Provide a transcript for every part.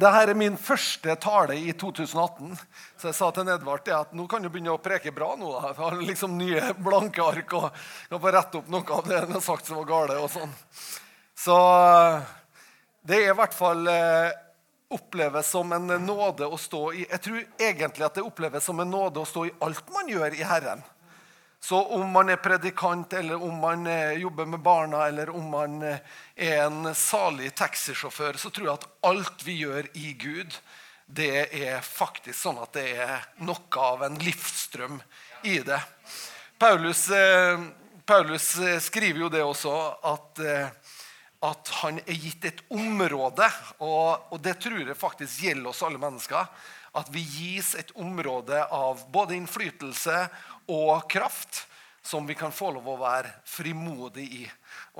Dette er min første tale i 2018. Så jeg sa til Edvard at nå kan du begynne å preke bra. nå. Da. Jeg har liksom nye blanke ark og kan få rette opp noe av det han har sagt som var gale. og sånn. Så det er i hvert fall eh, oppleves som en nåde å stå i Jeg tror egentlig at det oppleves som en nåde å stå i alt man gjør i Herren. Så om man er predikant, eller om man eh, jobber med barna, eller om man eh, er en salig taxisjåfør, så tror jeg at alt vi gjør i Gud, det er faktisk sånn at det er noe av en livsstrøm i det. Paulus, eh, Paulus skriver jo det også, at, at han er gitt et område. Og, og det tror jeg faktisk gjelder oss alle mennesker. At vi gis et område av både innflytelse og kraft som vi kan få lov å være frimodig i.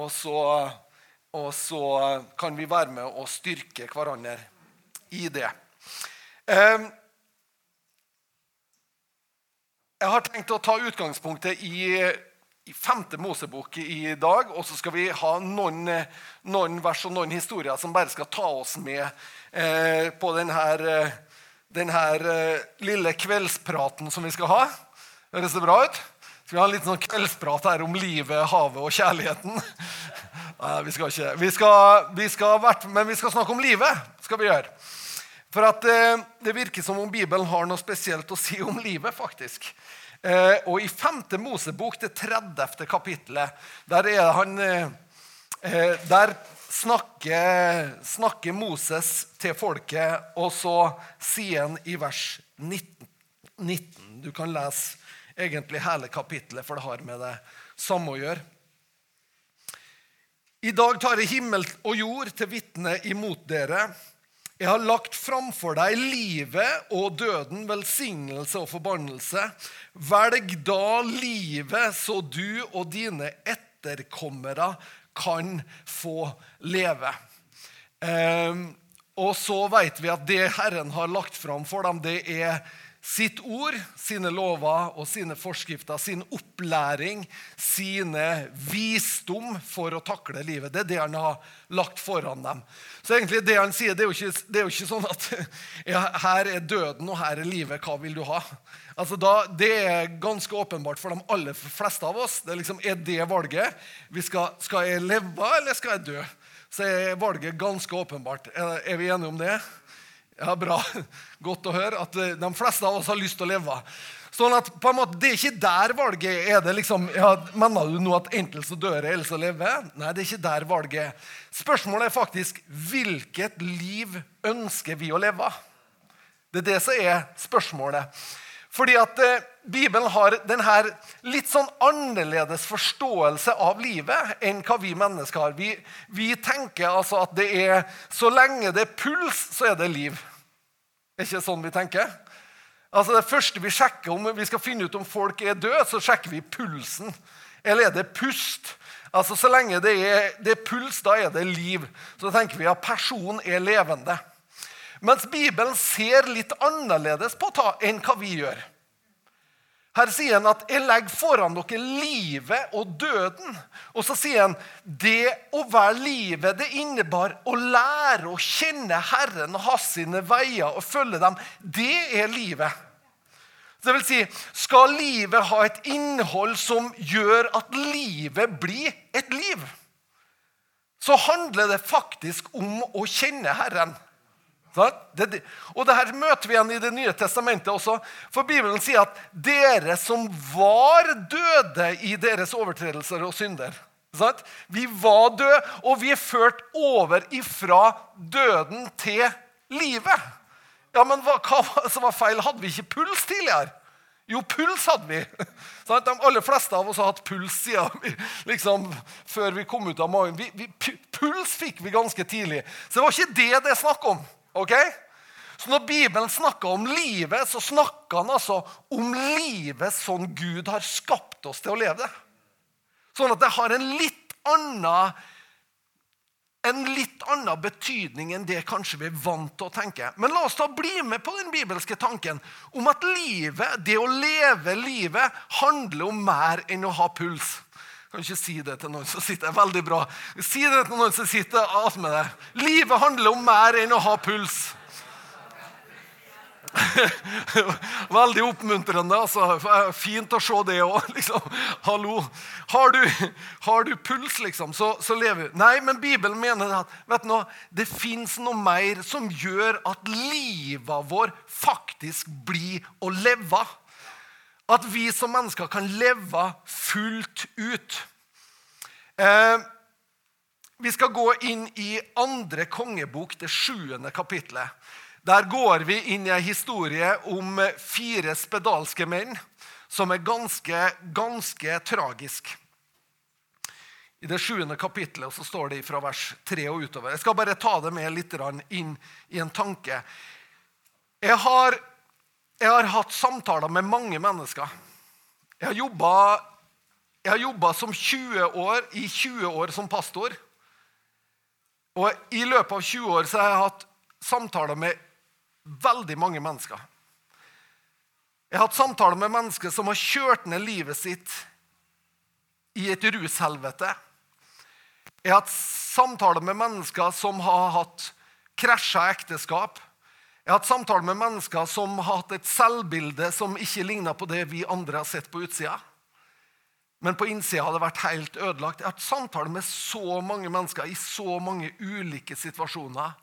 Og så, og så kan vi være med og styrke hverandre i det. Ehm, jeg har tenkt å ta utgangspunktet i, i femte Mosebok i dag. Og så skal vi ha noen, noen, vers og noen historier som bare skal ta oss med eh, på denne, denne eh, lille kveldspraten som vi skal ha. Høres det bra ut? Skal vi ha en liten sånn kveldsprat her om livet, havet og kjærligheten? Nei, vi skal ikke. Vi skal, vi skal, men vi skal snakke om livet. skal vi gjøre. For at eh, Det virker som om Bibelen har noe spesielt å si om livet. faktisk. Eh, og I 5. Mosebok, det 30. kapittelet, der er han eh, eh, Der snakker, snakker, Moses til folket, og så sier han i vers 19, 19 Du kan lese egentlig hele kapittelet, for det har med det samme å gjøre. I dag tar jeg himmel og jord til vitne imot dere. Jeg har lagt framfor deg livet og døden, velsignelse og forbannelse. Velg da livet, så du og dine etterkommere kan få leve. Um, og så vet vi at det Herren har lagt fram for dem, det er sitt ord, sine lover og sine forskrifter, sin opplæring, sine visdom for å takle livet. Det er det han har lagt foran dem. Så egentlig det han sier, det er jo ikke, er jo ikke sånn at ja, her er døden, og her er livet. Hva vil du ha? Altså da, det er ganske åpenbart for de aller fleste av oss. Det er, liksom, er det valget? Skal, skal jeg leve, eller skal jeg dø? Så er valget ganske åpenbart. Er, er vi enige om det? Ja, Bra. Godt å høre at eh, de fleste av oss har lyst til å leve. Sånn at på en måte, Det er ikke der valget er. det liksom, ja, Mener du nå at enten så dør jeg, eller så lever? Nei, det er ikke der valget er. Spørsmålet er faktisk hvilket liv ønsker vi å leve? Det er det som er spørsmålet. Fordi at eh, Bibelen har denne litt sånn annerledes forståelse av livet enn hva vi mennesker har. Vi, vi tenker altså at det er så lenge det er puls, så er det liv. Er ikke sånn vi tenker? Altså Det første vi sjekker om vi skal finne ut om folk er døde, så sjekker vi pulsen. Eller er det pust? Altså Så lenge det er, det er puls, da er det liv. Så tenker vi at personen er levende. Mens Bibelen ser litt annerledes på det enn hva vi gjør. Her sier han at 'jeg legger foran dere livet og døden'. Og så sier han det å være livet det innebar å lære å kjenne Herren og ha sine veier og følge dem. Det er livet. Det vil si, skal livet ha et innhold som gjør at livet blir et liv, så handler det faktisk om å kjenne Herren. Det, og det her møter vi igjen i Det nye testamentet også. For Bibelen sier at dere som var døde i deres overtredelser og synder Vi var døde, og vi er ført over ifra døden til livet. Ja, Men hva, hva som var feil? Hadde vi ikke puls tidligere? Jo, puls hadde vi. De aller fleste av oss har hatt puls siden liksom, før vi kom ut av magen. Vi, vi, puls fikk vi ganske tidlig. Så det var ikke det det er snakk om. Ok? Så Når Bibelen snakker om livet, så snakker han altså om livet sånn Gud har skapt oss til å leve det. Sånn at det har en litt annen, en litt annen betydning enn det kanskje vi er vant til å tenke. Men la oss da bli med på den bibelske tanken om at livet, det å leve livet, handler om mer enn å ha puls. Kan ikke si det til noen som sitter veldig bra. Si det til noen som sitter med deg. Livet handler om mer enn å ha puls. Veldig oppmuntrende. altså. Fint å se det òg. Liksom. Hallo. Har du, har du, puls, liksom, så, så lever du. Nei, men Bibelen mener at vet du, det fins noe mer som gjør at livet vår faktisk blir å leve. At vi som mennesker kan leve fullt ut. Eh, vi skal gå inn i andre kongebok, det sjuende kapitlet. Der går vi inn i en historie om fire spedalske menn som er ganske, ganske tragisk. I det sjuende kapittelet så står det fra vers tre og utover. Jeg skal bare ta det med litt inn i en tanke. Jeg har, jeg har hatt samtaler med mange mennesker. Jeg har jobba som 20 år, i 20 år som pastor. Og i løpet av 20 år så har jeg hatt samtaler med veldig mange mennesker. Jeg har hatt samtaler med mennesker som har kjørt ned livet sitt i et rushelvete. Jeg har hatt samtaler med mennesker som har hatt krasja ekteskap. Jeg har hatt samtaler med mennesker som har hatt et selvbilde som ikke ligner på det vi andre har sett på utsida. Men på innsida har det vært helt ødelagt. Jeg har hatt samtaler med så mange mennesker i så mange ulike situasjoner.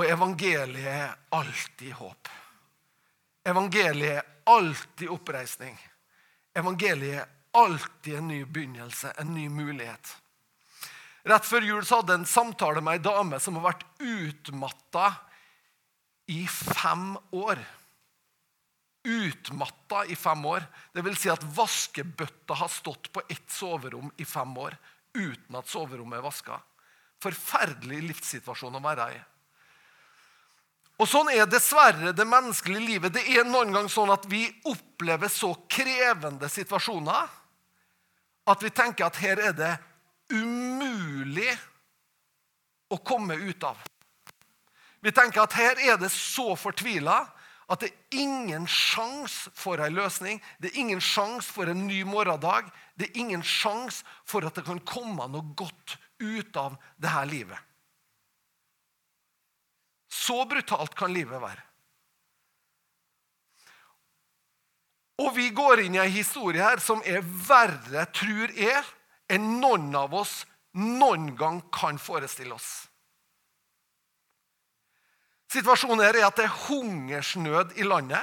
Og evangeliet er alltid håp. Evangeliet er alltid oppreisning. Evangeliet er alltid en ny begynnelse, en ny mulighet. Rett før jul så hadde jeg en samtale med ei dame som har vært utmatta i fem år. Utmatta i fem år. Det vil si at vaskebøtta har stått på ett soverom i fem år uten at soverommet er vaska. Forferdelig livssituasjon å være i. Og Sånn er dessverre det menneskelige livet. Det er noen gang sånn at vi opplever så krevende situasjoner at vi tenker at her er det umulig å komme ut av. Vi tenker at her er det så fortvila at det er ingen sjanse for en løsning. Det er ingen sjanse for en ny morgendag. Det er ingen sjanse for at det kan komme noe godt ut av dette livet. Så brutalt kan livet være. Og vi går inn i en historie her som er verre, tror jeg, enn noen av oss noen gang kan forestille oss. Situasjonen her er at det er hungersnød i landet.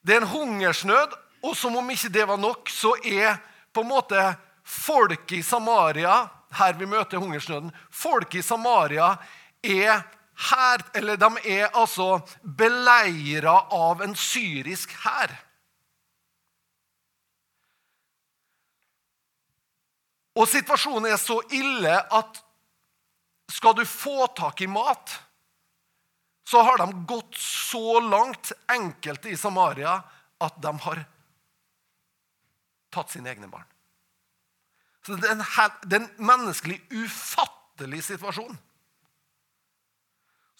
Det er en hungersnød, og som om ikke det var nok, så er på en måte folket i Samaria her vi møter hungersnøden. Folket i Samaria er her, eller de er altså beleira av en syrisk hær. Og situasjonen er så ille at skal du få tak i mat, så har de gått så langt, enkelte i Samaria, at de har tatt sine egne barn. Så det er en, menneskelig ufattelig situasjon.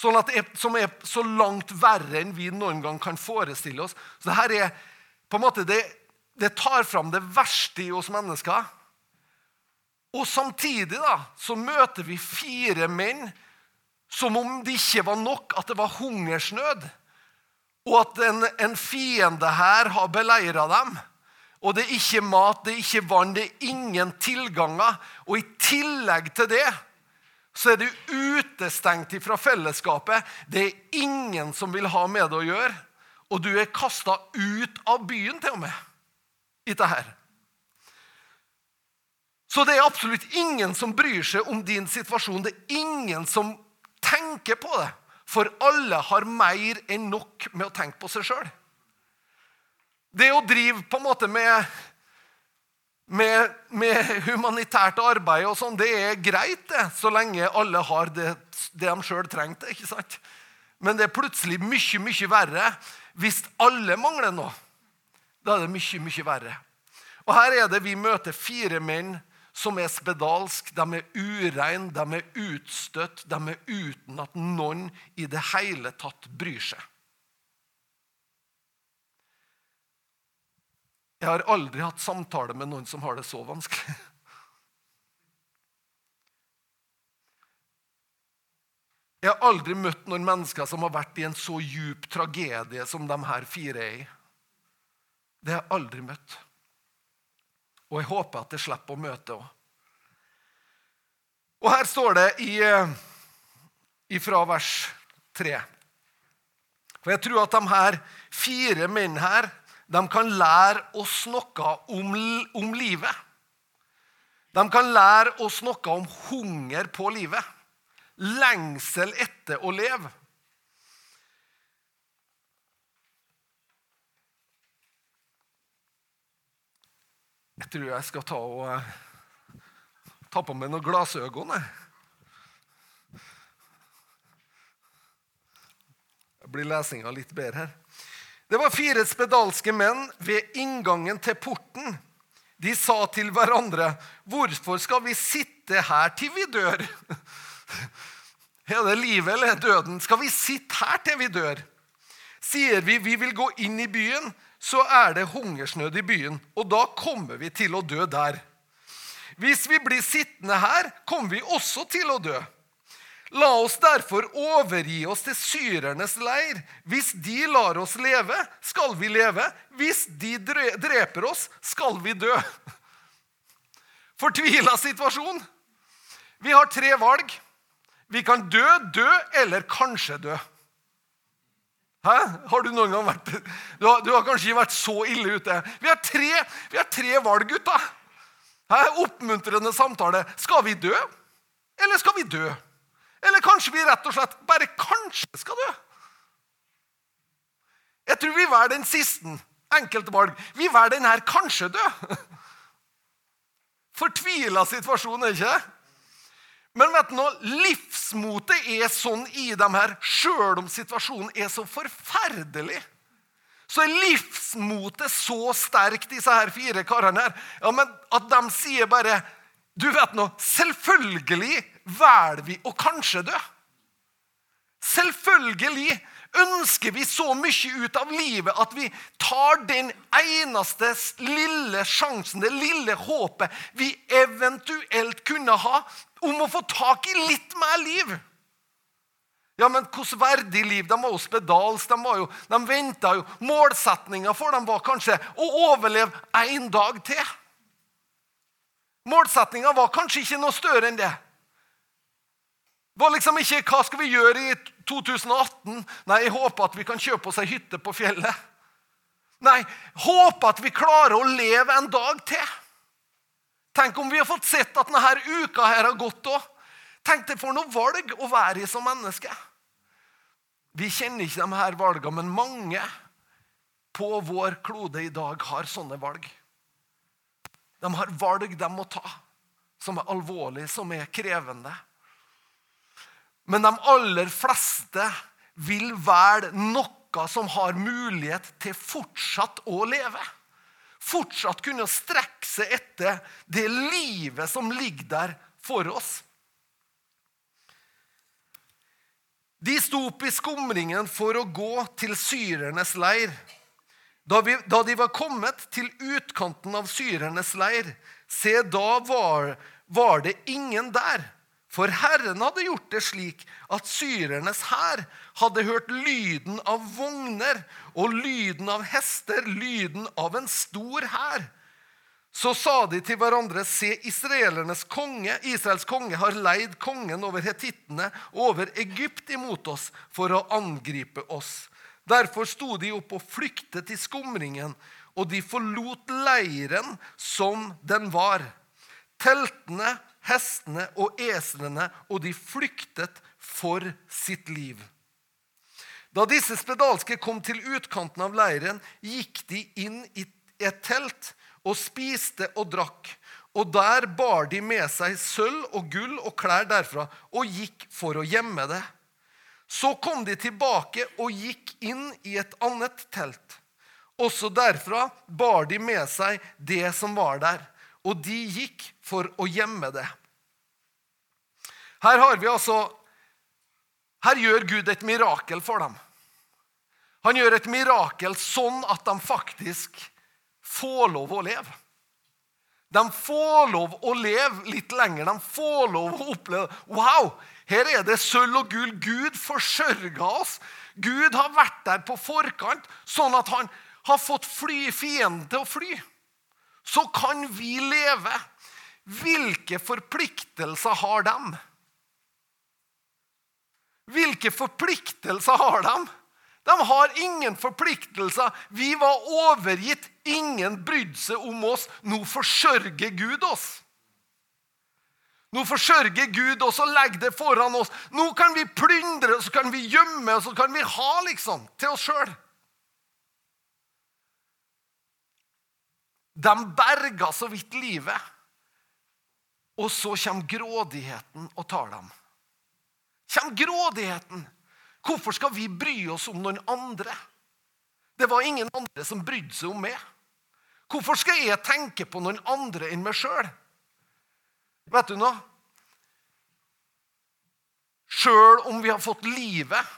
Sånn at det er, som er så langt verre enn vi noen gang kan forestille oss. Så det er på en måte, det, det tar fram det verste i oss mennesker. Og samtidig da, så møter vi fire menn som om det ikke var nok at det var hungersnød, og at en, en fiende her har beleira dem. Og det er ikke mat, det er ikke vann, det er ingen tilganger. Og i tillegg til det så er du utestengt fra fellesskapet. Det er ingen som vil ha med det å gjøre. Og du er kasta ut av byen til og med i dette her. Så det er absolutt ingen som bryr seg om din situasjon. Det er ingen som tenker på det. For alle har mer enn nok med å tenke på seg sjøl. Det å drive på en måte med med, med, humanitært arbeid og sånn, det er greit, det, så lenge alle har det, det de sjøl trengte. ikke sant? Men det er plutselig mye, mye verre hvis alle mangler noe. Da er det mye, mye verre. Og Her er det vi møter fire menn som er spedalsk, de er ureine, de er utstøtt, de er uten at noen i det hele tatt bryr seg. Jeg har aldri hatt samtale med noen som har det så vanskelig. Jeg har aldri møtt noen mennesker som har vært i en så djup tragedie som de her fire er i. Det har jeg aldri møtt. Og jeg håper at jeg slipper å møte henne. Og her står det i, ifra fra vers 3 For jeg tror at de her fire menn her de kan lære oss noe om, om livet. De kan lære oss noe om hunger på livet. Lengsel etter å leve. Jeg tror jeg skal ta, og, eh, ta på meg noen glassøyne. Blir lesinga litt bedre her. Det var fire spedalske menn ved inngangen til porten. De sa til hverandre, 'Hvorfor skal vi sitte her til vi dør?' Er det livet eller døden? Skal vi sitte her til vi dør? Sier vi vi vil gå inn i byen, så er det hungersnød i byen, og da kommer vi til å dø der. Hvis vi blir sittende her, kommer vi også til å dø. La oss derfor overgi oss til syrernes leir. Hvis de lar oss leve, skal vi leve. Hvis de dreper oss, skal vi dø. Fortvila situasjon. Vi har tre valg. Vi kan dø, dø eller kanskje dø. Hæ? Har du noen gang vært du har, du har kanskje vært så ille ute. Vi har tre, vi har tre valg, gutta. Hæ? Oppmuntrende samtale. Skal vi dø, eller skal vi dø? Eller kanskje vi rett og slett bare kanskje skal dø? Jeg tror vi velger den siste. Enkelte valg. Vi velger den her kanskje dø. Fortvila situasjon, er ikke det? Men vet du noe? livsmotet er sånn i dem her, sjøl om situasjonen er så forferdelig. Så er livsmotet så sterkt, disse her fire karene her, ja, men at de sier bare Du vet noe, selvfølgelig velger vi å kanskje dø. Selvfølgelig ønsker vi så mye ut av livet at vi tar den eneste lille sjansen, det lille håpet vi eventuelt kunne ha om å få tak i litt mer liv. Ja, men hvordan verdig liv? De var jo spedals. De, var jo, de venta jo. Målsetninga for dem var kanskje å overleve én dag til. Målsetninga var kanskje ikke noe større enn det. Var liksom ikke 'hva skal vi gjøre i 2018'? Nei, jeg håper at vi kan kjøpe oss ei hytte på fjellet. Nei, håper at vi klarer å leve en dag til. Tenk om vi har fått sett at denne uka her har gått òg. Tenk deg for noe valg å være i som menneske. Vi kjenner ikke de her valgene, men mange på vår klode i dag har sånne valg. De har valg de må ta, som er alvorlige, som er krevende. Men de aller fleste vil velge noe som har mulighet til fortsatt å leve. Fortsatt kunne strekke seg etter det livet som ligger der for oss. De sto opp i skumringen for å gå til syrernes leir. Da, vi, da de var kommet til utkanten av syrernes leir, se, da var, var det ingen der. For Herren hadde gjort det slik at syrernes hær hadde hørt lyden av vogner og lyden av hester, lyden av en stor hær. Så sa de til hverandre, se, israelernes konge, Israels konge har leid kongen over hetittene og over Egypt imot oss for å angripe oss. Derfor sto de opp og flyktet i skumringen, og de forlot leiren som den var. Teltene hestene og eslene, og de flyktet for sitt liv. Da disse spedalske kom til utkanten av leiren, gikk de inn i et telt og spiste og drakk. Og der bar de med seg sølv og gull og klær derfra og gikk for å gjemme det. Så kom de tilbake og gikk inn i et annet telt. Også derfra bar de med seg det som var der og de gikk for å gjemme det. Her har vi altså Her gjør Gud et mirakel for dem. Han gjør et mirakel sånn at de faktisk får lov å leve. De får lov å leve litt lenger. De får lov å oppleve Wow! Her er det sølv og gull. Gud forsørga oss. Gud har vært der på forkant, sånn at han har fått fly, fienden til å fly. Så kan vi leve. Hvilke forpliktelser har de? Hvilke forpliktelser har de? De har ingen forpliktelser. Vi var overgitt. Ingen brydde seg om oss. Nå forsørger Gud oss. Nå forsørger Gud oss og legger det foran oss. Nå kan vi plyndre, så kan vi gjemme, så kan vi ha liksom til oss sjøl. De berga så vidt livet. Og så kommer grådigheten og tar dem. Kommer grådigheten. Hvorfor skal vi bry oss om noen andre? Det var ingen andre som brydde seg om meg. Hvorfor skal jeg tenke på noen andre enn meg sjøl? Vet du noe? Sjøl om vi har fått livet,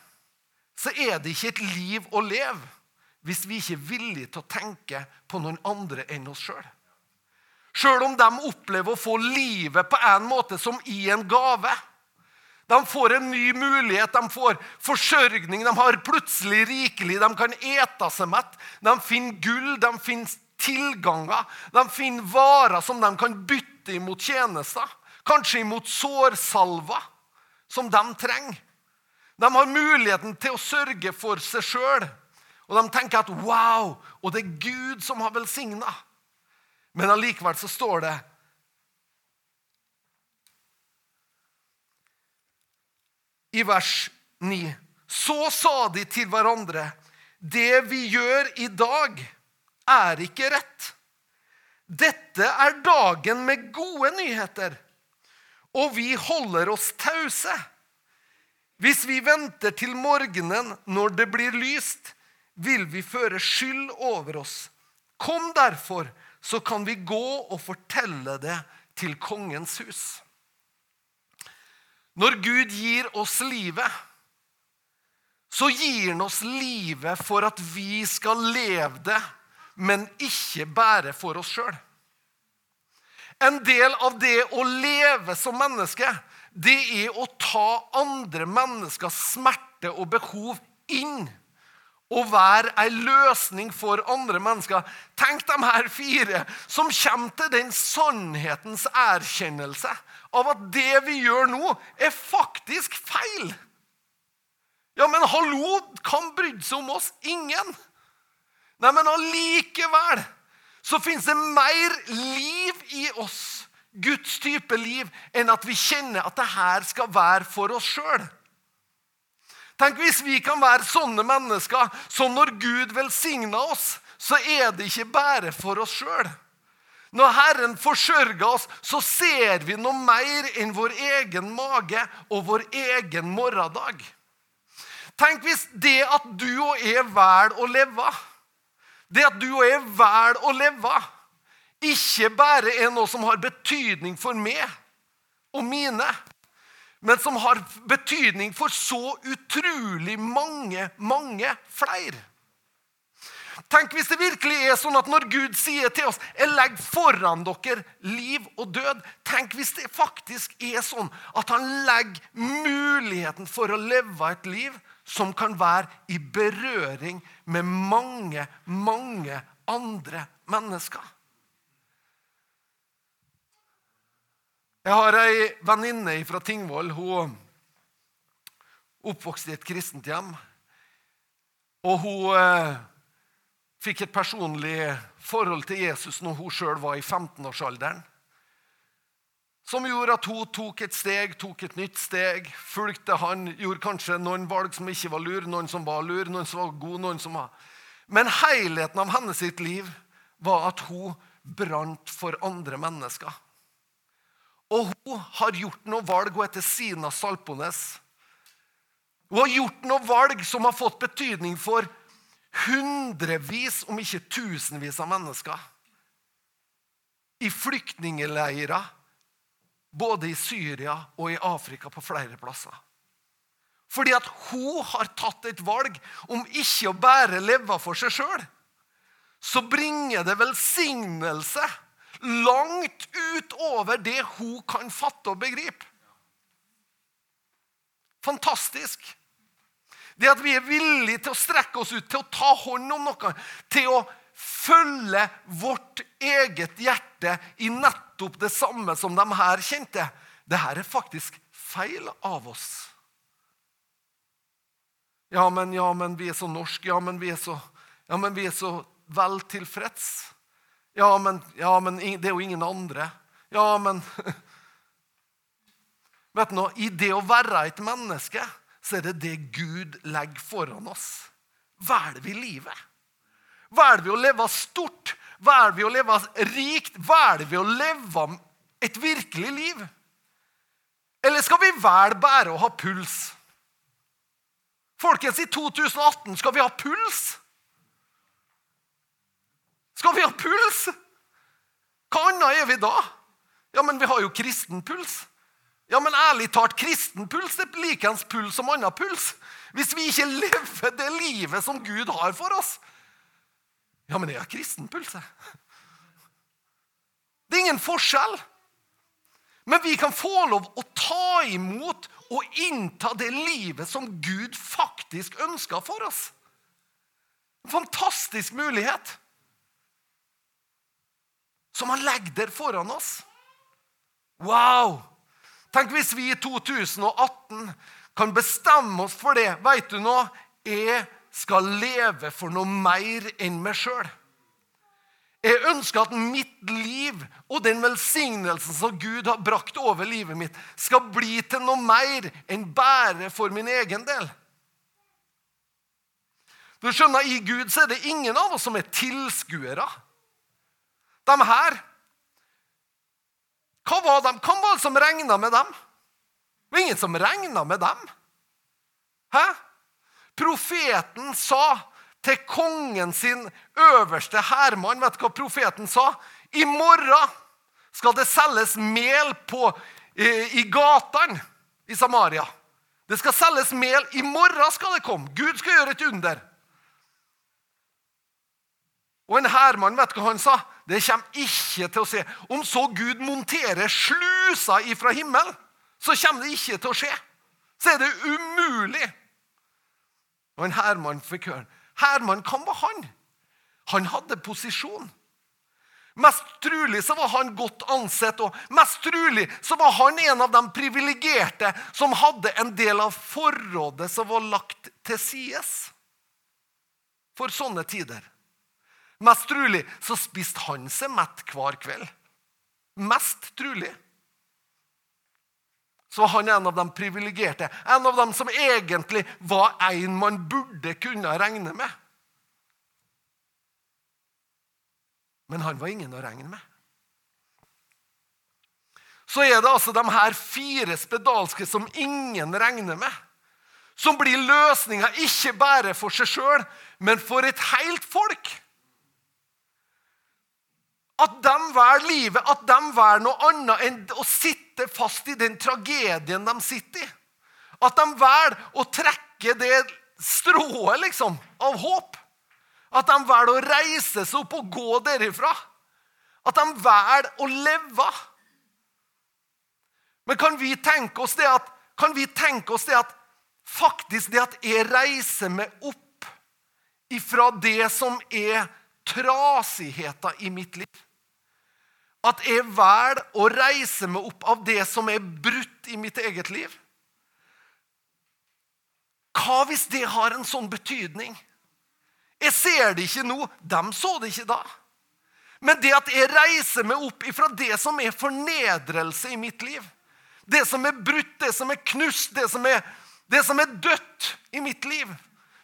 så er det ikke et liv å leve hvis vi ikke er villige til å tenke på noen andre enn oss sjøl. Sjøl om de opplever å få livet på en måte som i en gave. De får en ny mulighet, de får forsørgning, de har plutselig rikelig, de kan ete seg mett. De finner gull, de finner tilganger, de finner varer som de kan bytte imot tjenester. Kanskje imot sårsalver som de trenger. De har muligheten til å sørge for seg sjøl. Og de tenker at wow, og det er Gud som har velsigna. Men allikevel så står det i vers 9 Så sa de til hverandre, det vi gjør i dag, er ikke rett. Dette er dagen med gode nyheter, og vi holder oss tause. Hvis vi venter til morgenen når det blir lyst, vil vi føre skyld over oss. Kom derfor, så kan vi gå og fortelle det til kongens hus. Når Gud gir oss livet, så gir han oss livet for at vi skal leve det men ikke bare for oss sjøl. En del av det å leve som menneske, det er å ta andre menneskers smerte og behov inn. Og være ei løsning for andre mennesker. Tenk de her fire som kommer til den sannhetens erkjennelse av at det vi gjør nå, er faktisk feil. Ja, men hallo, kan brydde seg om oss? Ingen. Nei, men allikevel så fins det mer liv i oss, Guds type liv, enn at vi kjenner at det her skal være for oss sjøl. Tenk hvis vi kan være sånne mennesker som når Gud velsigner oss, så er det ikke bare for oss sjøl. Når Herren forsørger oss, så ser vi noe mer enn vår egen mage og vår egen morgendag. Tenk hvis det at du og jeg velger å leve det at du og jeg velger å leve, ikke bare er noe som har betydning for meg og mine, men som har betydning for så utrolig mange, mange flere. Tenk hvis det virkelig er sånn at når Gud sier til oss 'Jeg legger foran dere liv og død', tenk hvis det faktisk er sånn at han legger muligheten for å leve et liv som kan være i berøring med mange, mange andre mennesker. Jeg har ei venninne fra Tingvoll. Hun oppvokste i et kristent hjem. Og hun eh, fikk et personlig forhold til Jesus når hun sjøl var i 15-årsalderen. Som gjorde at hun tok et steg, tok et nytt steg, fulgte han, gjorde kanskje noen valg som ikke var lur, noen som var lur, noen som var god, noen som var Men helheten av hennes sitt liv var at hun brant for andre mennesker. Og hun har gjort noe valg. Hun heter Sina Salpones. Hun har gjort noe valg som har fått betydning for hundrevis, om ikke tusenvis av mennesker. I flyktningleirer både i Syria og i Afrika på flere plasser. Fordi at hun har tatt et valg om ikke å bare leve for seg sjøl. Så bringer det velsignelse langt utover det hun kan fatte og begripe. Fantastisk. Det at vi er villige til å strekke oss ut, til å ta hånd om noe, til å følge vårt eget hjerte i nettopp det samme som de her kjente. Det her er faktisk feil av oss. Ja, men, ja, men vi er så norske. Ja, men vi er så, ja, men vi er så vel tilfreds. Ja men, ja, men det er jo ingen andre. Ja, men Vet du noe? I det å være et menneske så er det det Gud legger foran oss. Velger vi livet? Velger vi å leve stort? Velger vi å leve rikt? Velger vi å leve et virkelig liv? Eller skal vi velge bare å ha puls? Folkens, i 2018 skal vi ha puls. Skal vi ha puls? Hva annet er vi da? Ja, men vi har jo kristen puls. Ja, men ærlig talt, kristen puls er likeens puls som annen puls. Hvis vi ikke lever det livet som Gud har for oss. Ja, men jeg har kristen puls, jeg. Det er ingen forskjell. Men vi kan få lov å ta imot og innta det livet som Gud faktisk ønsker for oss. En fantastisk mulighet som han legger der foran oss. Wow! Tenk hvis vi i 2018 kan bestemme oss for det. Veit du noe? Jeg skal leve for noe mer enn meg sjøl. Jeg ønsker at mitt liv og den velsignelsen som Gud har brakt over livet mitt, skal bli til noe mer enn bare for min egen del. Du skjønner, I Gud så er det ingen av oss som er tilskuere. De her Hva var de? Hvem var det som regna med dem? Det var ingen som regna med dem. Hæ? Profeten sa til kongen sin øverste hærmann Vet du hva profeten sa? I morgen skal det selges mel på, i, i gatene i Samaria. Det skal selges mel. I morgen skal det komme. Gud skal gjøre et under. Og en hærmann, vet du hva han sa? Det kommer ikke til å se. Om så Gud monterer sluser ifra himmelen, så kommer det ikke til å skje. Så er det umulig. Og en Herman fikk høre. Herman, hvem var han? Han hadde posisjon. Mest trolig så var han godt ansett, og mest trolig så var han en av de privilegerte som hadde en del av forrådet som var lagt til sides for sånne tider. Mest trolig så spiste han seg mett hver kveld. Mest trolig. Så var han en av de privilegerte, en av dem som egentlig var en man burde kunne regne med. Men han var ingen å regne med. Så er det altså de her fire spedalske som ingen regner med, som blir løsninga ikke bare for seg sjøl, men for et helt folk. At de velger livet, at de velger noe annet enn å sitte fast i den tragedien de sitter i. At de velger å trekke det strået liksom, av håp. At de velger å reise seg opp og gå derifra. At de velger å leve. Men kan vi tenke oss det at, oss det at faktisk det at jeg reiser meg opp ifra det som er trasigheta i mitt liv at jeg velger å reise meg opp av det som er brutt i mitt eget liv? Hva hvis det har en sånn betydning? Jeg ser det ikke nå. De så det ikke da. Men det at jeg reiser meg opp ifra det som er fornedrelse i mitt liv, det som er brutt, det som er knust, det som er, det som er dødt i mitt liv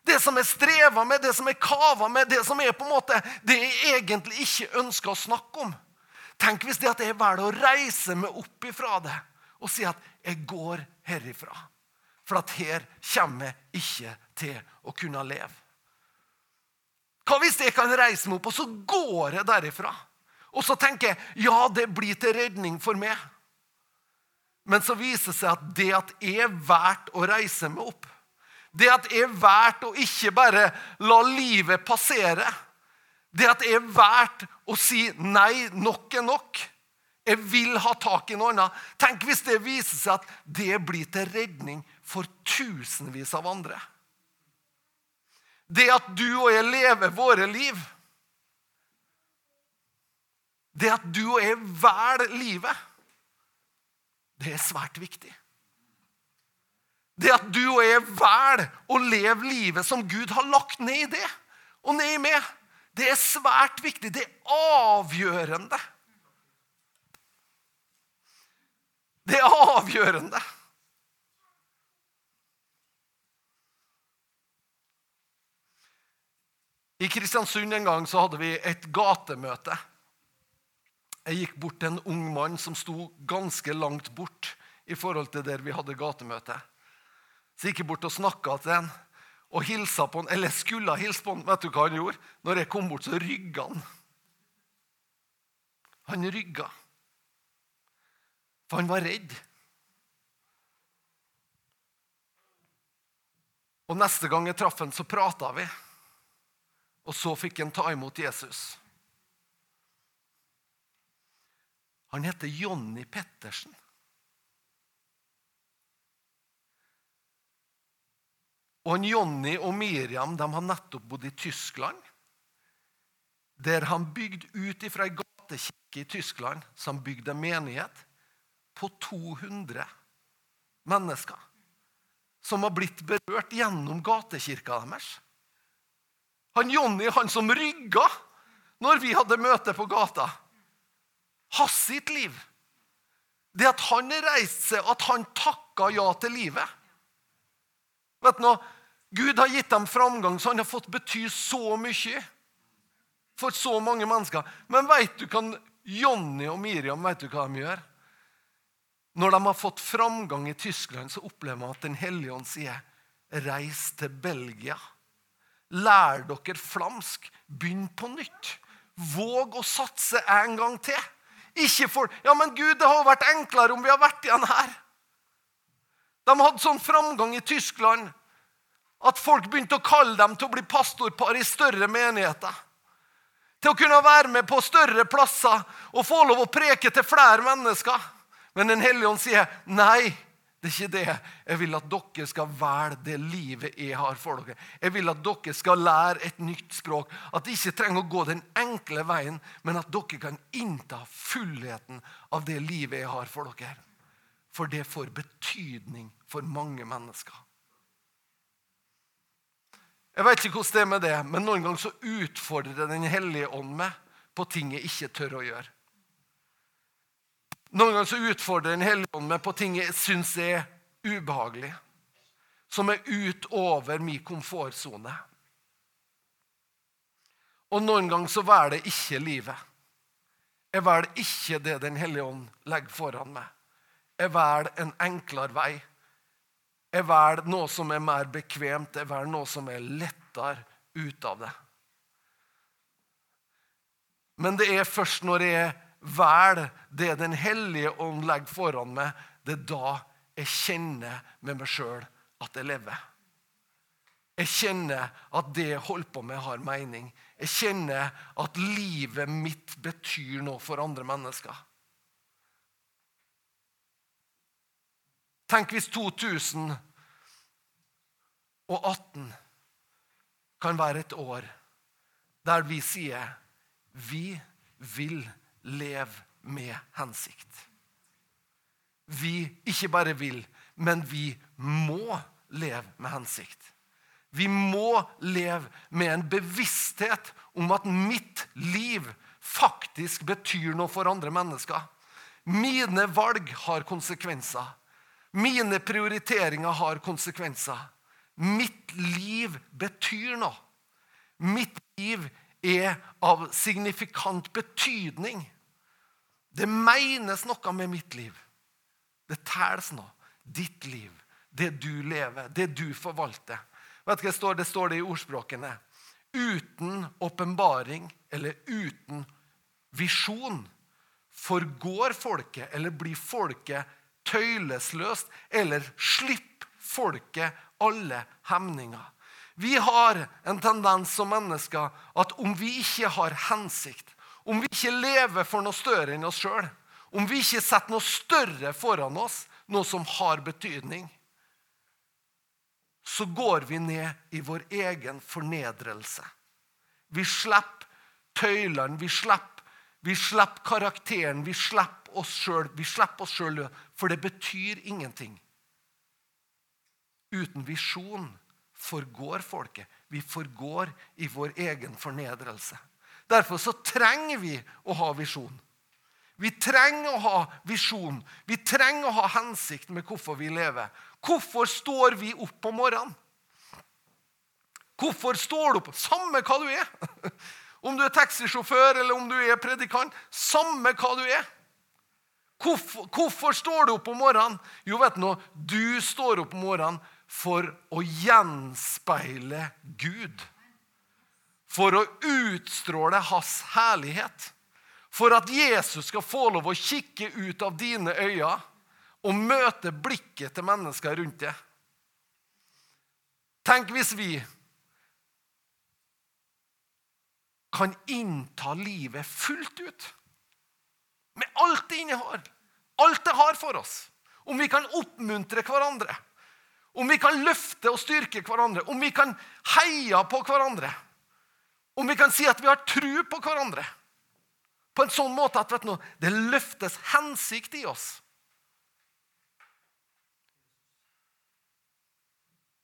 det som er streva med, det som er kava med, det som er på en måte det jeg egentlig ikke ønsker å snakke om. Tenk hvis det at jeg velger å reise meg opp ifra det og si at jeg går herifra. For at her kommer jeg ikke til å kunne leve. Hva hvis jeg kan reise meg opp, og så går jeg derifra? Og så tenker jeg ja, det blir til redning for meg. Men så viser det seg at det at jeg verdt å reise meg opp, det at jeg verdt å ikke bare la livet passere det at det er verdt å si nei, nok er nok. Jeg vil ha tak i noe annet. Tenk hvis det viser seg at det blir til redning for tusenvis av andre. Det at du og jeg lever våre liv, det at du og jeg velger livet, det er svært viktig. Det at du og jeg velger å leve livet som Gud har lagt ned i det, og ned i meg, det er svært viktig. Det er avgjørende. Det er avgjørende. I Kristiansund en gang så hadde vi et gatemøte. Jeg gikk bort til en ung mann som sto ganske langt bort i forhold til der vi hadde gatemøte. Så jeg gikk bort og snakka til han og hilsa på han, eller skulle ha hilst på han. Vet du hva han gjorde? Når jeg kom bort, så rygga han. Han rygga. For han var redd. Og Neste gang jeg traff han, så prata vi. Og så fikk han ta imot Jesus. Han heter Jonny Pettersen. Og han Jonny og Miriam de har nettopp bodd i Tyskland. Der han bygde ut ifra ei gatekirke i Tyskland som bygde en menighet på 200 mennesker. Som har blitt berørt gjennom gatekirka deres. Han Jonny, han som rygga når vi hadde møte på gata. Hans sitt liv. Det at han reiste seg, at han takka ja til livet. Vet du noe? Gud har gitt dem framgang, så han har fått bety så mye for så mange mennesker. Men vet du hva Jonny og Miriam vet du hva de gjør? Når de har fått framgang i Tyskland, så opplever man at Den hellige ånd sier 'reis til Belgia'. Lær dere flamsk. Begynn på nytt. Våg å satse en gang til. Ikke for Ja, men Gud, det har vært enklere om vi har vært igjen her. De hadde sånn framgang i Tyskland at folk begynte å kalle dem til å bli pastorpar i større menigheter. Til å kunne være med på større plasser og få lov å preke til flere mennesker. Men Den hellige ånd sier nei. Det er ikke det. Jeg vil at dere skal velge det livet jeg har for dere. Jeg vil at dere skal lære et nytt språk. At de ikke trenger å gå den enkle veien, men at dere kan innta fullheten av det livet jeg har for dere. For det får betydning for mange mennesker. Jeg vet ikke hvordan det er med det, men noen ganger så utfordrer Den hellige ånd meg på ting jeg ikke tør å gjøre. Noen ganger så utfordrer Den hellige ånd meg på ting jeg syns er ubehagelig. Som er utover min komfortsone. Og noen ganger så velger jeg ikke livet. Jeg velger ikke det Den hellige ånd legger foran meg. Jeg velger en enklere vei. Jeg velger noe som er mer bekvemt, jeg velger noe som er lettere ut av det. Men det er først når jeg velger det Den hellige ånd legger foran meg, det er da jeg kjenner med meg sjøl at jeg lever. Jeg kjenner at det jeg holder på med, har mening. Jeg kjenner at livet mitt betyr noe for andre mennesker. Tenk hvis 2018 kan være et år der vi sier vi vil leve med hensikt. Vi ikke bare vil, men vi må leve med hensikt. Vi må leve med en bevissthet om at mitt liv faktisk betyr noe for andre mennesker. Mine valg har konsekvenser. Mine prioriteringer har konsekvenser. Mitt liv betyr noe. Mitt liv er av signifikant betydning. Det menes noe med mitt liv. Det telles noe. Ditt liv, det du lever, det du forvalter. Vet du hva Det står det, står det i ordspråkene. Uten åpenbaring eller uten visjon forgår folket eller blir folket tøylesløst eller slipp folket alle hemninger. Vi har en tendens som mennesker at om vi ikke har hensikt, om vi ikke lever for noe større enn oss sjøl, om vi ikke setter noe større foran oss, noe som har betydning, så går vi ned i vår egen fornedrelse. Vi slipper tøylene, vi slipper, vi slipper karakteren, vi slipper oss sjøl. Vi slipper oss sjøl for det betyr ingenting. Uten visjon forgår folket. Vi forgår i vår egen fornedrelse. Derfor så trenger vi å ha visjon. Vi trenger å ha visjon. Vi trenger å ha hensikt med hvorfor vi lever. Hvorfor står vi opp om morgenen? Hvorfor står du opp? Samme hva du er. Om du er taxisjåfør eller om du er predikant. Samme hva du er. Hvorfor, hvorfor står du opp om morgenen? Jo, vet du noe? Du står opp om morgenen for å gjenspeile Gud. For å utstråle hans herlighet. For at Jesus skal få lov å kikke ut av dine øyne og møte blikket til mennesker rundt deg. Tenk hvis vi kan innta livet fullt ut. Alt det innehar. Alt det har for oss. Om vi kan oppmuntre hverandre. Om vi kan løfte og styrke hverandre. Om vi kan heie på hverandre. Om vi kan si at vi har tru på hverandre. På en sånn måte at du, det løftes hensikt i oss.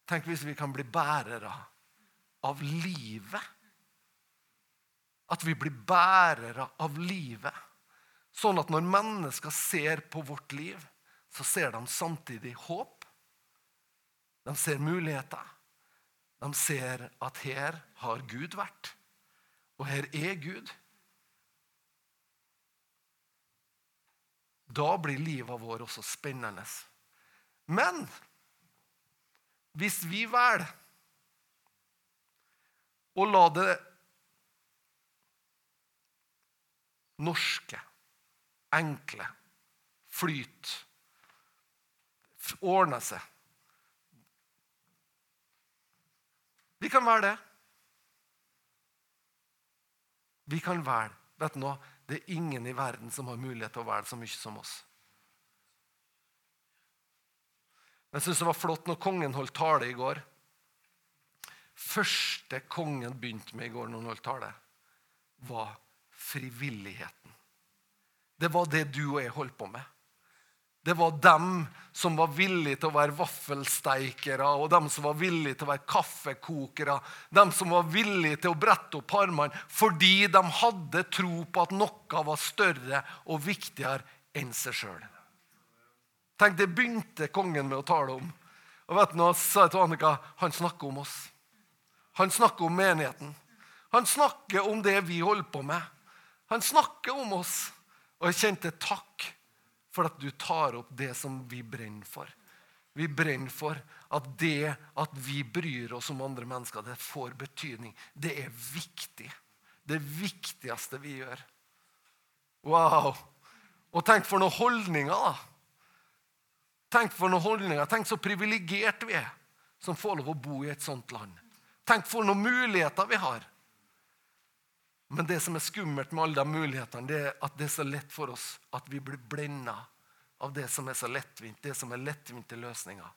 Tenk hvis vi kan bli bærere av livet. At vi blir bærere av livet. Sånn at når mennesker ser på vårt liv, så ser de samtidig håp. De ser muligheter. De ser at her har Gud vært. Og her er Gud. Da blir livet vårt også spennende. Men hvis vi velger å la det norske, enkle, Flyt. ordne seg Vi kan være det. Vi kan velge. Vet du noe? Det er ingen i verden som har mulighet til å være så mye som oss. Jeg syns det var flott når kongen holdt tale i går. første kongen begynte med i går, når han holdt tale, var frivilligheten. Det var det du og jeg holdt på med. Det var dem som var villige til å være vaffelsteikere, og dem som var villige til å være kaffekokere, dem som var villige til å brette opp armene fordi de hadde tro på at noe var større og viktigere enn seg sjøl. Tenk, Det begynte kongen med å tale om. Og vet du, nå sa jeg til Annika han snakker om oss. Han snakker om menigheten. Han snakker om det vi holder på med. Han snakker om oss. Og jeg kjente takk for at du tar opp det som vi brenner for. Vi brenner for at det at vi bryr oss om andre mennesker, det får betydning. Det er viktig. Det viktigste vi gjør. Wow! Og tenk for noen holdninger, da. Tenk for noen holdninger. Tenk så privilegert vi er som får lov å bo i et sånt land. Tenk for noen muligheter vi har. Men det som er skummelt med alle de mulighetene, det er at det er så lett for oss at vi blir blenda av det som er så lettvint, det som er lettvinte løsninger.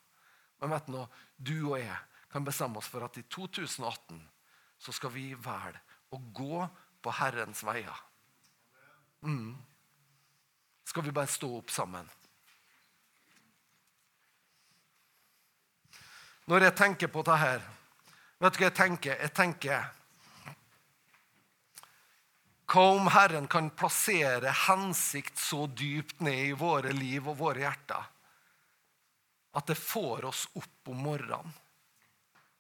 Men vet du nå, Du og jeg kan bestemme oss for at i 2018 så skal vi velge å gå på Herrens veier. Mm. Skal vi bare stå opp sammen? Når jeg tenker på dette vet du hva jeg tenker? Jeg tenker hva om Herren kan plassere hensikt så dypt ned i våre liv og våre hjerter at det får oss opp om morgenen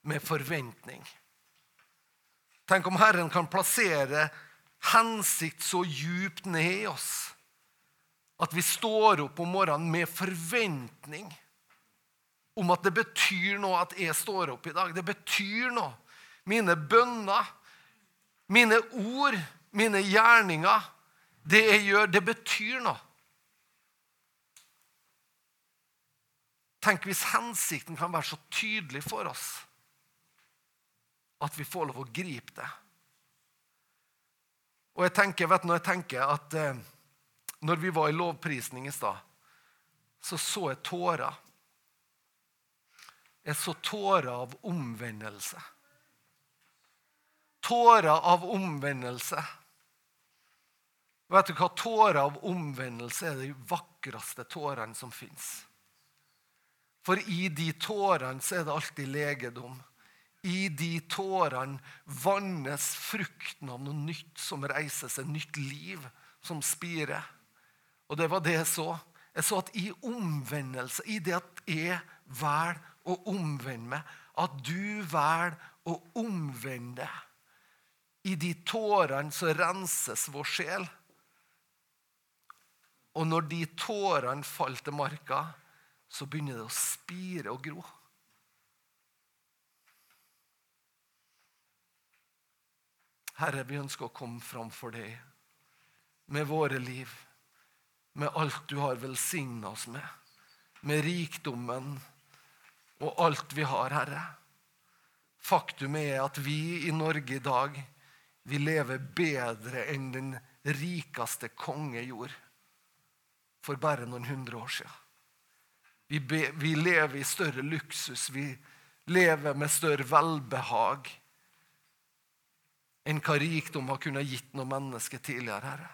med forventning? Tenk om Herren kan plassere hensikt så djupt ned i oss at vi står opp om morgenen med forventning om at det betyr noe at jeg står opp i dag. Det betyr noe. Mine bønner, mine ord mine gjerninger, det jeg gjør, det betyr noe. Tenk hvis hensikten kan være så tydelig for oss at vi får lov å gripe det. Og jeg tenker, vet du, når jeg tenker at eh, når vi var i lovprisning i stad, så så jeg tårer. Jeg så tårer av omvendelse. Tårer av omvendelse. Vet du hva? Tårer av omvendelse er de vakreste tårene som fins. For i de tårene så er det alltid legedom. I de tårene vannes frukten av noe nytt som reiser seg, nytt liv som spirer. Og det var det jeg så. Jeg så at i omvendelse, i det at jeg velger å omvende meg, at du velger å omvende I de tårene så renses vår sjel. Og når de tårene faller til marka, så begynner det å spire og gro. Herre, vi ønsker å komme fram for deg med våre liv, med alt du har velsigna oss med, med rikdommen og alt vi har, Herre. Faktum er at vi i Norge i dag vi lever bedre enn den rikeste konge gjorde for bare noen hundre år siden. Vi, be, vi lever i større luksus, vi lever med større velbehag enn hva rikdom har kunnet gitt noen mennesker tidligere, Herre.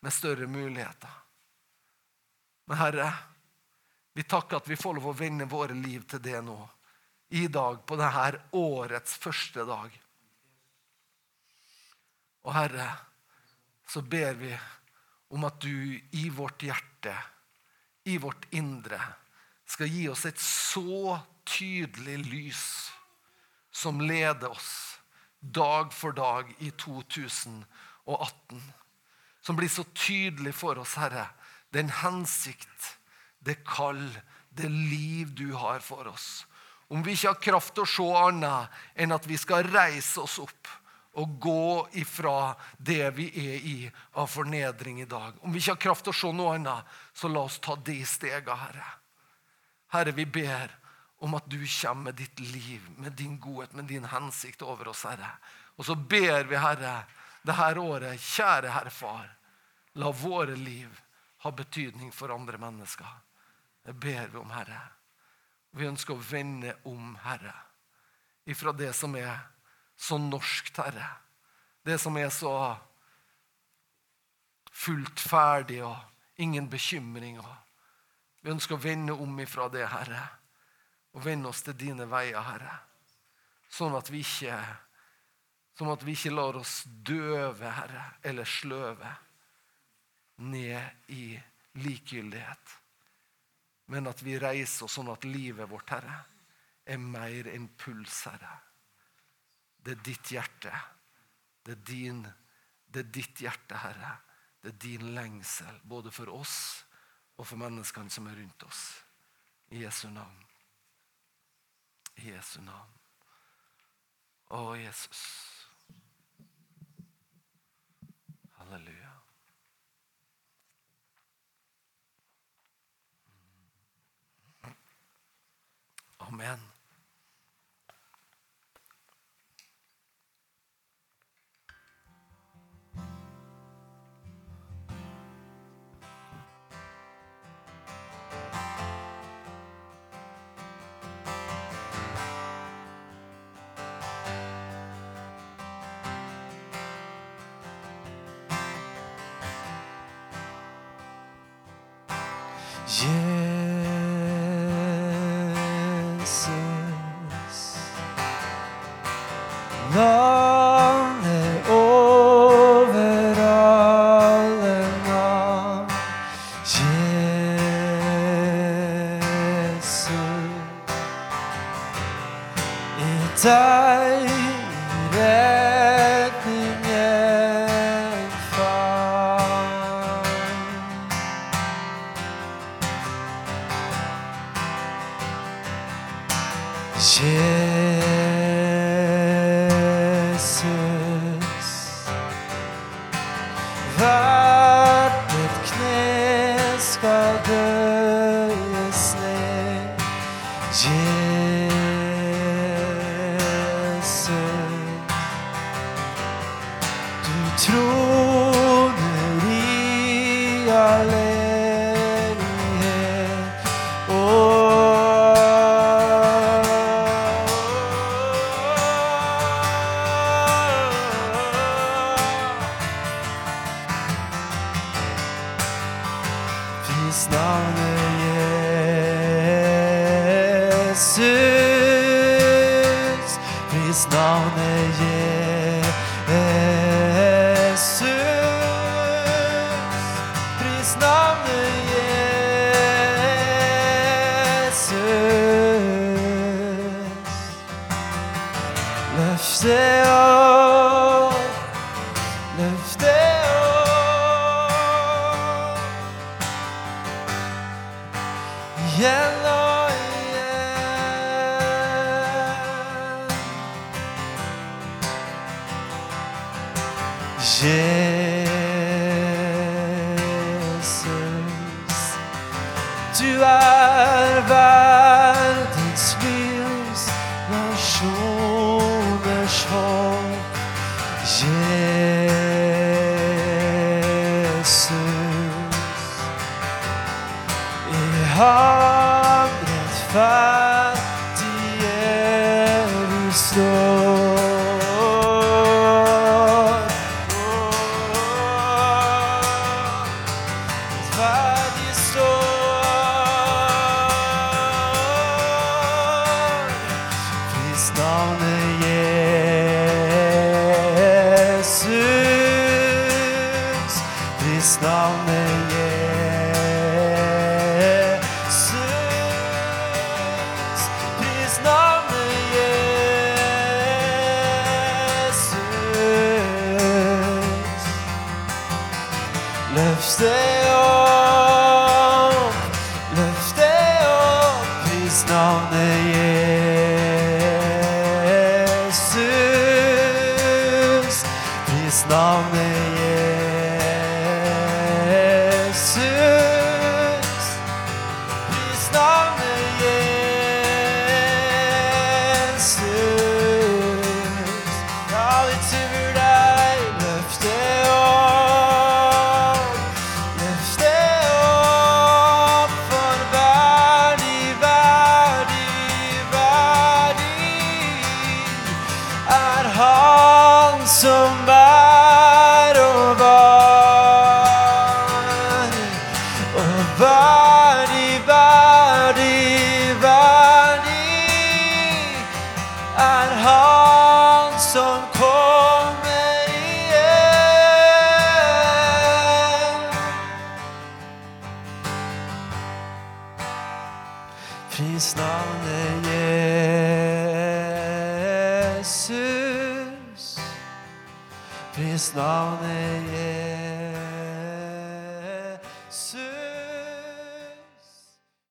Med større muligheter. Men Herre, vi takker at vi får lov å vende våre liv til det nå. I dag, på dette årets første dag. Og Herre, så ber vi om at du i vårt hjerte, i vårt indre, skal gi oss et så tydelig lys som leder oss dag for dag i 2018. Som blir så tydelig for oss, Herre, den hensikt, det kall, det liv du har for oss. Om vi ikke har kraft til å se annet enn at vi skal reise oss opp å gå ifra det vi er i av fornedring i dag. Om vi ikke har kraft til å se noe annet, så la oss ta de stegene, Herre. Herre, vi ber om at du kommer med ditt liv, med din godhet, med din hensikt over oss, Herre. Og så ber vi, Herre, det her året, kjære Herre Far, la våre liv ha betydning for andre mennesker. Det ber vi om, Herre. Vi ønsker å vende om, Herre, ifra det som er så norskt, Herre. Det som er så fullt ferdig og ingen bekymringer. Vi ønsker å vende om ifra det, Herre, og vende oss til dine veier, Herre. Sånn at vi ikke, sånn at vi ikke lar oss døve, Herre, eller sløve ned i likegyldighet. Men at vi reiser oss sånn at livet vårt, Herre, er mer enn puls, Herre. Det er ditt hjerte. Det er, din, det er ditt hjerte, Herre. Det er din lengsel, både for oss og for menneskene som er rundt oss. I Jesu navn. I Jesu navn. Å, Jesus. Halleluja. Amen. 夜色已在 myself. Løft det opp,